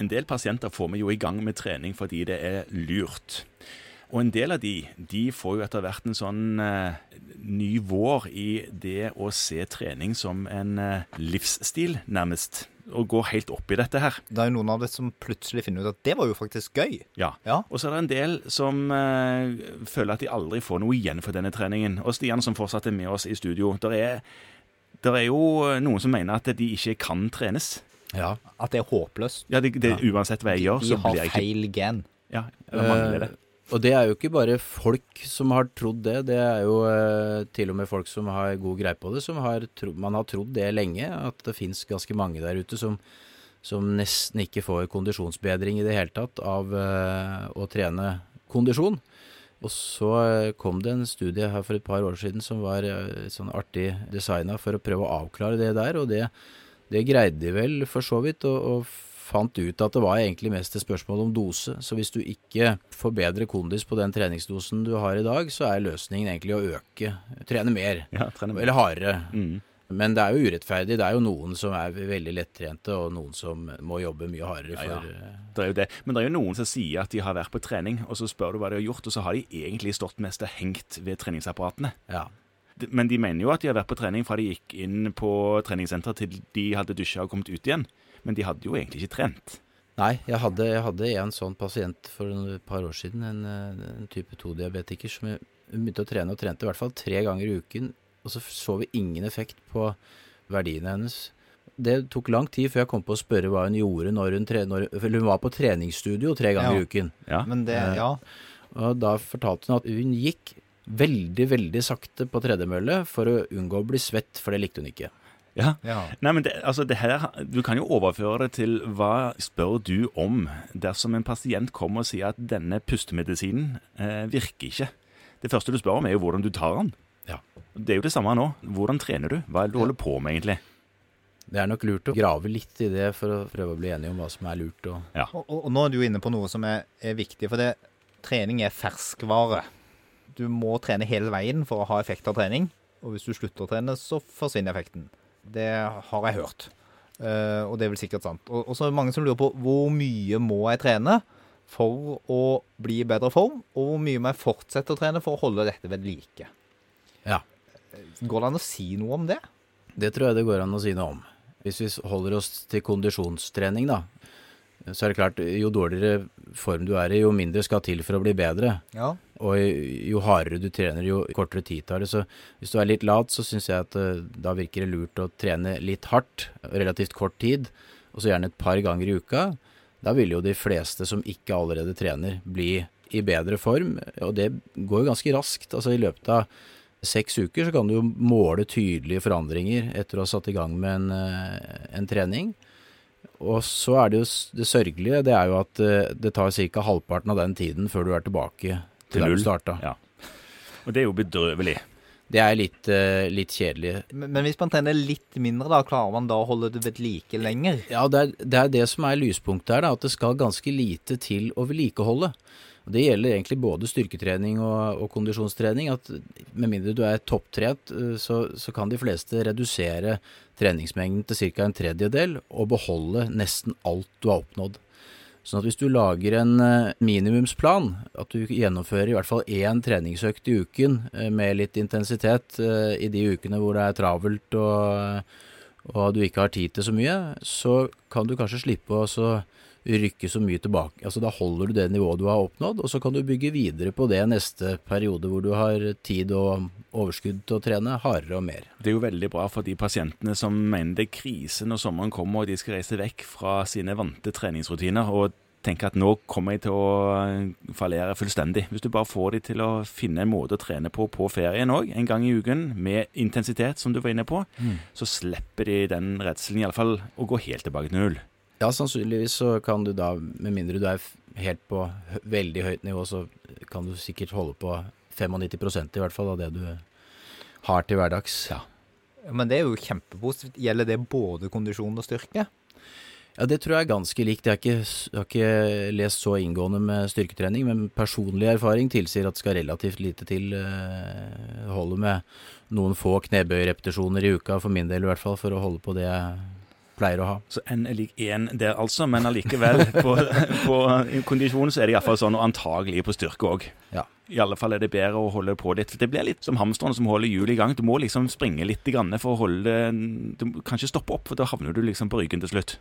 en del pasienter får vi jo i gang med trening fordi det er lurt. Og en del av de, de får jo etter hvert en sånn eh, ny vår i det å se trening som en eh, livsstil, nærmest. Og går helt opp i dette her. Det er jo noen av dere som plutselig finner ut at det var jo faktisk gøy. Ja. Ja. Og så er det en del som eh, føler at de aldri får noe igjen for denne treningen. Og Stian, som fortsatt er med oss i studio, der er, der er jo noen som mener at de ikke kan trenes. Ja. At det er håpløst. Ja, det, det, Uansett hva jeg gjør, så blir jeg ikke feil gen. Ja, eller mangler det. Eh, og det er jo ikke bare folk som har trodd det, det er jo eh, til og med folk som har god greie på det, som har trodd, man har trodd det lenge, at det fins ganske mange der ute som, som nesten ikke får kondisjonsbedring i det hele tatt av eh, å trene kondisjon. Og så eh, kom det en studie her for et par år siden som var eh, sånn artig designa for å prøve å avklare det der, og det, det greide de vel for så vidt, og, og fant ut at det var egentlig mest et spørsmål om dose. Så hvis du ikke får bedre kondis på den treningsdosen du har i dag, så er løsningen egentlig å øke, trene mer, Ja, trene mer. eller hardere. Mm. Men det er jo urettferdig. Det er jo noen som er veldig lettrente, og noen som må jobbe mye hardere Ja, ja. eh, Det er jo det. Men det er jo noen som sier at de har vært på trening, og så spør du hva de har gjort, og så har de egentlig stått mest hengt ved treningsapparatene. Ja. Men de mener jo at de har vært på trening fra de gikk inn på treningssenteret til de hadde dusja og kommet ut igjen. Men de hadde jo egentlig ikke trent. Nei, jeg hadde, jeg hadde en sånn pasient for et par år siden, en, eh, en type 2-diabetiker, som begynte å trene, og trente i hvert fall tre ganger i uken, og så så vi ingen effekt på verdiene hennes. Det tok lang tid før jeg kom på å spørre hva hun gjorde når hun, tre, når, hun var på treningsstudio tre ganger Ja. i uken. Ja. Men det, Eh, ja. Og da fortalte hun at hun gikk veldig, veldig sakte på tredemølle for å unngå å bli svett, for det likte hun ikke. ja. ja. Nei, men det, altså det her, Du kan jo overføre det til hva spør du om dersom en pasient kommer og sier at denne pustemedisinen eh, virker ikke. Det første du spør om, er jo hvordan du tar den. Ja. Det er jo det samme nå. Hvordan trener du? Hva er det du holder på med, egentlig? Det er nok lurt å grave litt i det for å prøve å bli enige om hva som er lurt. Og Og, og, og nå er du inne på noe som er, er viktig, for det, trening er ferskvare. Du må trene hele veien for å ha effekt av trening, og hvis du slutter å trene, så forsvinner effekten. Det har jeg hørt, Uh, og det er vel sikkert sant. Og, og så er det mange som lurer på hvor mye må jeg trene for å bli i bedre form, og hvor mye må jeg fortsette å trene for å holde dette ved like. ja. Går det an å si noe om det? Det tror jeg det går an å si noe om. Hvis vi holder oss til kondisjonstrening, da, så er det klart, jo dårligere form du er i, jo mindre skal til for å bli bedre. Ja. Og jo hardere du trener, jo kortere tid tar det. Så hvis du er litt lat, så syns jeg at eh, da virker det lurt å trene litt hardt, relativt kort tid, og så gjerne et par ganger i uka. Da vil jo de fleste som ikke allerede trener, bli i bedre form, og det går jo ganske raskt. Altså i løpet av seks uker så kan du jo måle tydelige forandringer etter å ha satt i gang med en, eh, en trening. Og så er det jo det sørgelige, det er jo at eh, det tar ca. halvparten av den tiden før du er tilbake Til til der du starta. Ja. Og det er jo bedrøvelig. Det er litt, eh, litt kjedelig. Men, men hvis man trener litt mindre, da klarer man da å holde det ved like lenger? Ja, det er, det er det som er lyspunktet her, da, at det skal ganske lite til å vedlikeholde. Og Det gjelder egentlig både styrketrening og, og kondisjonstrening. at Med mindre du er topptrent, eh, så, så kan de fleste redusere treningsmengden til ca. en tredjedel og beholde nesten alt du har oppnådd. Sånn at hvis du lager en eh, minimumsplan, at du gjennomfører i hvert fall én treningsøkt i uken eh, med litt intensitet i de ukene hvor det er travelt og, og du ikke har tid til så mye, så kan du kanskje slippe å rykke så mye tilbake. Altså Da holder du det nivået du har oppnådd, og så kan du bygge videre på det neste periode hvor du har tid og overskudd til å trene hardere og mer. Det er jo veldig bra for de pasientene som mener det er krise når sommeren kommer og de skal reise vekk fra sine vante treningsrutiner og tenker at nå kommer jeg til å eh, fallere fullstendig. Hvis du bare får de til å finne en måte å trene på på ferien òg, en gang i uken, med intensitet, som du var inne på, så slipper de den redselen, iallfall å gå helt tilbake til null. Ja, sannsynligvis så kan du da, med mindre du er helt på veldig høyt nivå, så kan du sikkert holde på 95% i hvert fall av det du har til hverdags. Ja. Men det er jo kjempepositivt. Gjelder det både kondisjon og styrke? Ja, det tror jeg er ganske likt. Jeg har ikke, jeg har ikke lest så inngående med styrketrening, men personlig erfaring tilsier at det skal relativt lite til. Uh, holde med noen få knebøyrepetisjoner i uka, for min del i hvert fall, for å holde på det jeg pleier å ha. Så n er lik 1 der, altså. Men allikevel, på, på kondisjon så er det iallfall sånn, og antagelig på styrke òg. Ja. I alle fall er det bedre å holde på litt. Det blir litt som hamsteren som holder hjulet i gang. Du må liksom springe litt for å holde det Du kan ikke stoppe opp, for da havner du liksom på ryggen til slutt.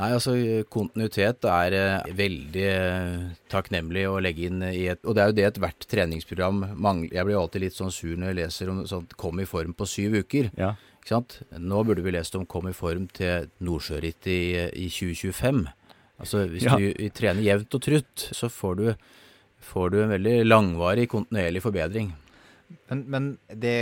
Nei, altså kontinuitet er eh, veldig eh, takknemlig å legge inn i et Og det er jo det ethvert treningsprogram mangler. Jeg blir alltid litt sånn sur når jeg leser om sånn kom i form på syv uker. Ja. Ikke sant? Nå burde vi lest om kom i form til Nordsjørittet i, i 2025. Altså hvis Ja. du trener jevnt og trutt, så får du, får du en veldig langvarig, kontinuerlig forbedring. Men, men det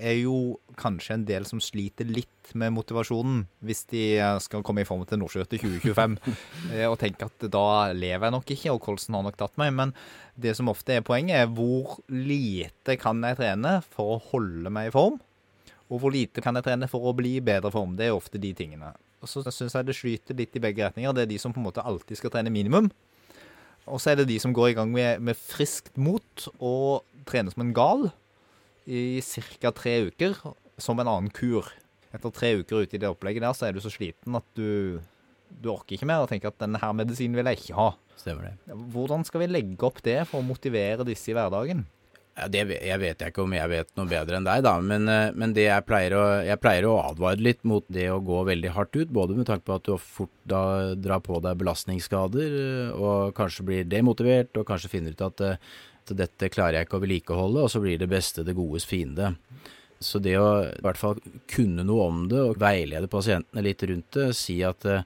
er jo kanskje en del som sliter litt med motivasjonen hvis de eh, skal komme i form til Nordsjø til 2025 eh, og tenke at da lever jeg nok ikke, og Kolsen har nok tatt meg. Men det som ofte er poenget, er hvor lite kan jeg trene for å holde meg i form? Og hvor lite kan jeg trene for å bli i bedre form? Det er ofte de tingene. Og så syns jeg det skyter litt i begge retninger. Det er de som på en måte alltid skal trene minimum. Og så er det de som går i gang med, med friskt mot og trener som en gal i ca. tre uker, som en annen kur. Etter tre uker ute i det opplegget der, så er du så sliten at du, du orker ikke mer og tenker at denne her medisinen vil jeg ikke ha. Stemmer det. Hvordan skal vi legge opp det for å motivere disse i hverdagen? Ja, det jeg vet jeg ikke om jeg vet noe bedre enn deg, da. Men, eh, men det jeg pleier, å, jeg pleier å advare litt mot det å gå veldig hardt ut. Både med tanke på at du fort da drar på deg belastningsskader, eh, og kanskje blir demotivert, og kanskje finner ut at, eh, dette klarer jeg ikke å vedlikeholde, og så blir det beste det godes fiende. Så det å i hvert fall kunne noe om det, og veilede pasientene litt rundt det, si at eh,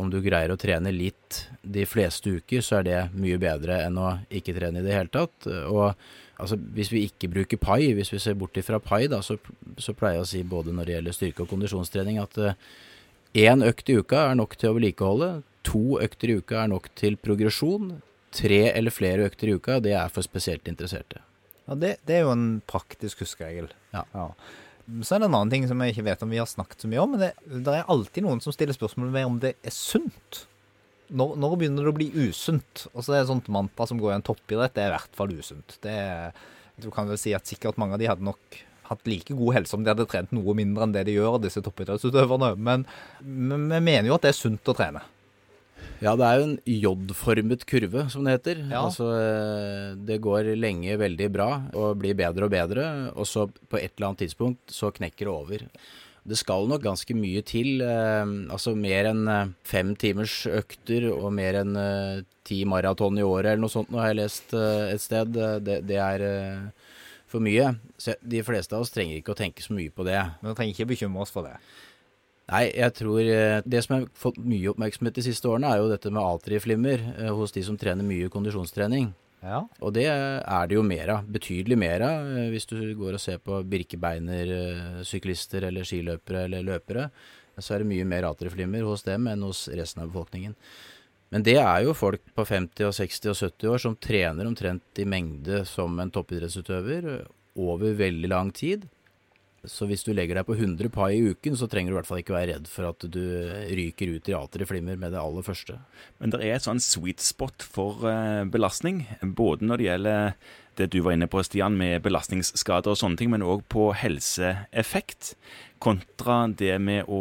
om du greier å trene litt de fleste uker, så er det mye bedre enn å ikke trene i det hele tatt. Og altså, hvis vi ikke bruker pai, hvis vi ser bort ifra pai, da, så, så pleier jeg å si både når det gjelder styrke- og kondisjonstrening, at én økt i uka er nok til å vedlikeholde, to økter i uka er nok til progresjon, tre eller flere økter i uka, det er for spesielt interesserte. Ja, det, det er jo en praktisk huskeregel. Ja. Så er det en annen ting som jeg ikke vet om vi har snakket så mye om. men Det, det er alltid noen som stiller spørsmål ved om det er sunt. Når, når begynner det å bli usunt? Og så er det et sånt mantra som går i en toppidrett, det er i hvert fall usunt. Det er, du kan vel si at sikkert mange av de hadde nok hatt like god helse om de hadde trent noe mindre enn det de gjør, disse toppidrettsutøverne. Men men vi mener jo at det er sunt å trene. Ja, det er jo en J-formet kurve, som det heter. Ja. Altså, eh, det går lenge veldig bra og blir bedre og bedre, og så på et eller annet tidspunkt så knekker det over. Det skal nok ganske mye til. Eh, altså mer enn eh, fem timers økter og mer enn ti maraton i året eller noe sånt, nå har jeg lest et sted. Det, det er for mye. Så de fleste av oss trenger ikke å tenke så mye på det. Men vi trenger ikke bekymre oss for det. Nei, jeg tror eh, Det som har fått mye oppmerksomhet de siste årene, er jo dette med atrieflimmer eh, hos de som trener mye kondisjonstrening. Ja. Og det er det jo mer av. Betydelig mer av. eh, Hvis du går og ser på birkebeiner-syklister eller skiløpere eller løpere, så er det mye mer atrieflimmer hos dem enn hos resten av befolkningen. Men det er jo folk på 50 og 60 og 70 år som trener omtrent i mengde som en toppidrettsutøver eh, over veldig lang tid. Så hvis du legger deg på 100 pai i uken, så trenger du i hvert fall ikke være redd for at du ryker ut i atrieflimmer med det aller første. Men det er et sånn sweet spot for eh, belastning, både når det gjelder det du var inne på, Stian, med belastningsskader og sånne ting, men òg på helseeffekt, kontra det med å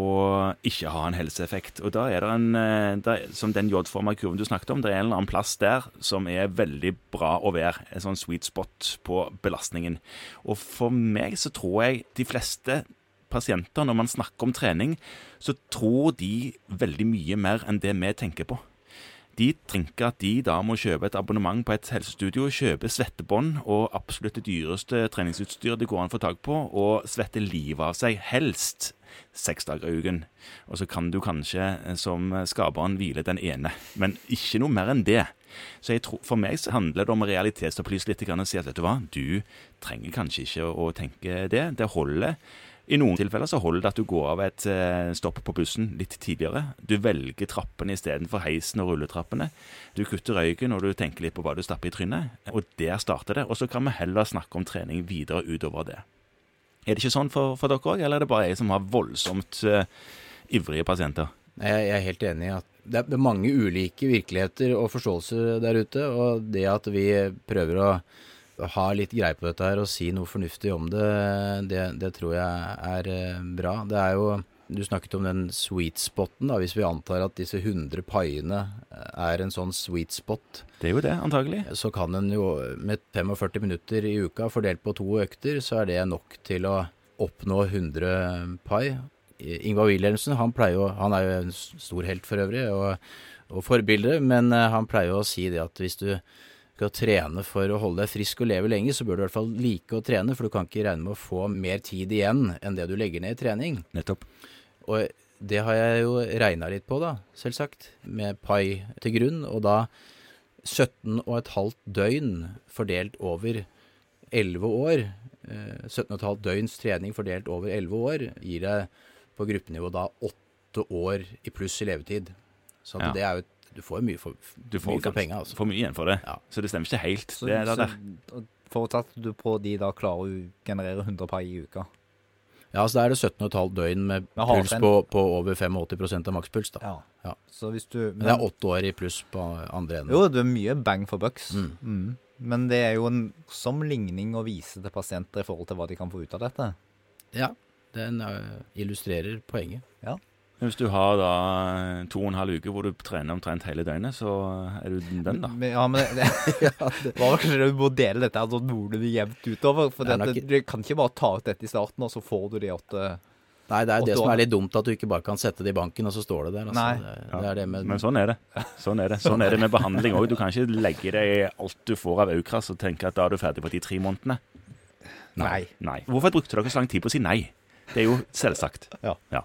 ikke ha en helseeffekt. Og da er det en, eh, er, som den J-forma kurven du snakket om, det er en eller annen plass der som er veldig bra å være. En sånn sweet spot på belastningen. Og for meg så tror jeg de fleste pasienter, når man snakker om trening, så tror de veldig mye mer enn det vi tenker på. De tenker at de da må kjøpe et abonnement på et helsestudio, kjøpe svettebånd og absolutt det dyreste treningsutstyr det går an å få tak på, og svette livet av seg, helst seks dager i uken. Og så kan du kanskje eh, som skaperen hvile den ene, men ikke noe mer enn det. Så tror, For meg så handler det om realitetsopplyse litt og si at vet du hva, du trenger kanskje ikke å tenke det. Det holder. I noen tilfeller så holder det at du går av et eh, stopp på bussen litt tidligere. Du velger trappene istedenfor heisen og rulletrappene. Du kutter røyken og du tenker litt på hva du stapper i trynet. Og der starter det. Og så kan vi heller snakke om trening videre utover det. Er det ikke sånn for, for dere òg, eller er det bare jeg som har voldsomt uh, ivrige pasienter? Jeg er helt enig i at det er mange ulike virkeligheter og forståelser der ute. Og det at vi prøver å ha litt greie på dette her og si noe fornuftig om det, det, det tror jeg er eh, bra. Det er jo Du snakket om den sweet spoten, da, hvis vi antar at disse 100 paiene er en sånn sweet spot. Det er jo det, antagelig. Så kan en jo med 45 minutter i uka fordelt på to økter, så er det nok til å oppnå 100 pai. Ingvar Wilhelmsen han, jo, han er jo en stor helt for øvrig, og, og forbilde, men han pleier jo å si det at hvis du skal trene for å holde deg frisk og leve lenge, så bør du i hvert fall like å trene, for du kan ikke regne med å få mer tid igjen enn det du legger ned i trening. Nettopp. Og det har jeg jo regna litt på, da, selvsagt, med pai til grunn. Og da 17,5 døgn fordelt over 11 år. 17,5 døgns trening fordelt over 11 år gir deg på gruppenivå da 8 år i pluss i levetid. Så Ja. det er jo et Du får mye for, Du får, mye for penger. altså. får mye igjen for det. Ja. Så det stemmer ikke helt, Så, det det, der. så forutsatt du på de da klarer å generere 100 pai i uka. Ja, så da er det 17,5 døgn med Med puls på, på over 85% av makspuls, da. Ja. Ja. Så hvis du Men det er åtte år i pluss på andre enden. Jo, det er mye bang for bucks. Mm. Mm. Men det er jo en som ligning å vise til pasienter i forhold til hva de kan få ut av dette. Ja, den eh, illustrerer poenget. Hvis du har da to og en halv uke hvor du trener omtrent hele døgnet, så er du den, da. Men, ja, men det, det var kanskje du må dele dette sånn noenlunde jevnt utover. For Det det, du kan ikke bare ta ut dette i starten, og så får du de åtte Nei, det er det som er litt dumt, at du ikke bare kan sette det i banken, og så står det der. Altså. Nei. Det, det er det med Men sånn er det. Sånn er det Sånn er det med behandling òg. Du kan ikke legge deg i alt du får av Aukras og tenke at da er du ferdig på de tre månedene. Nei. Nei. Hvorfor brukte dere så lang tid på å si nei? Det er jo selvsagt. Ja. ja.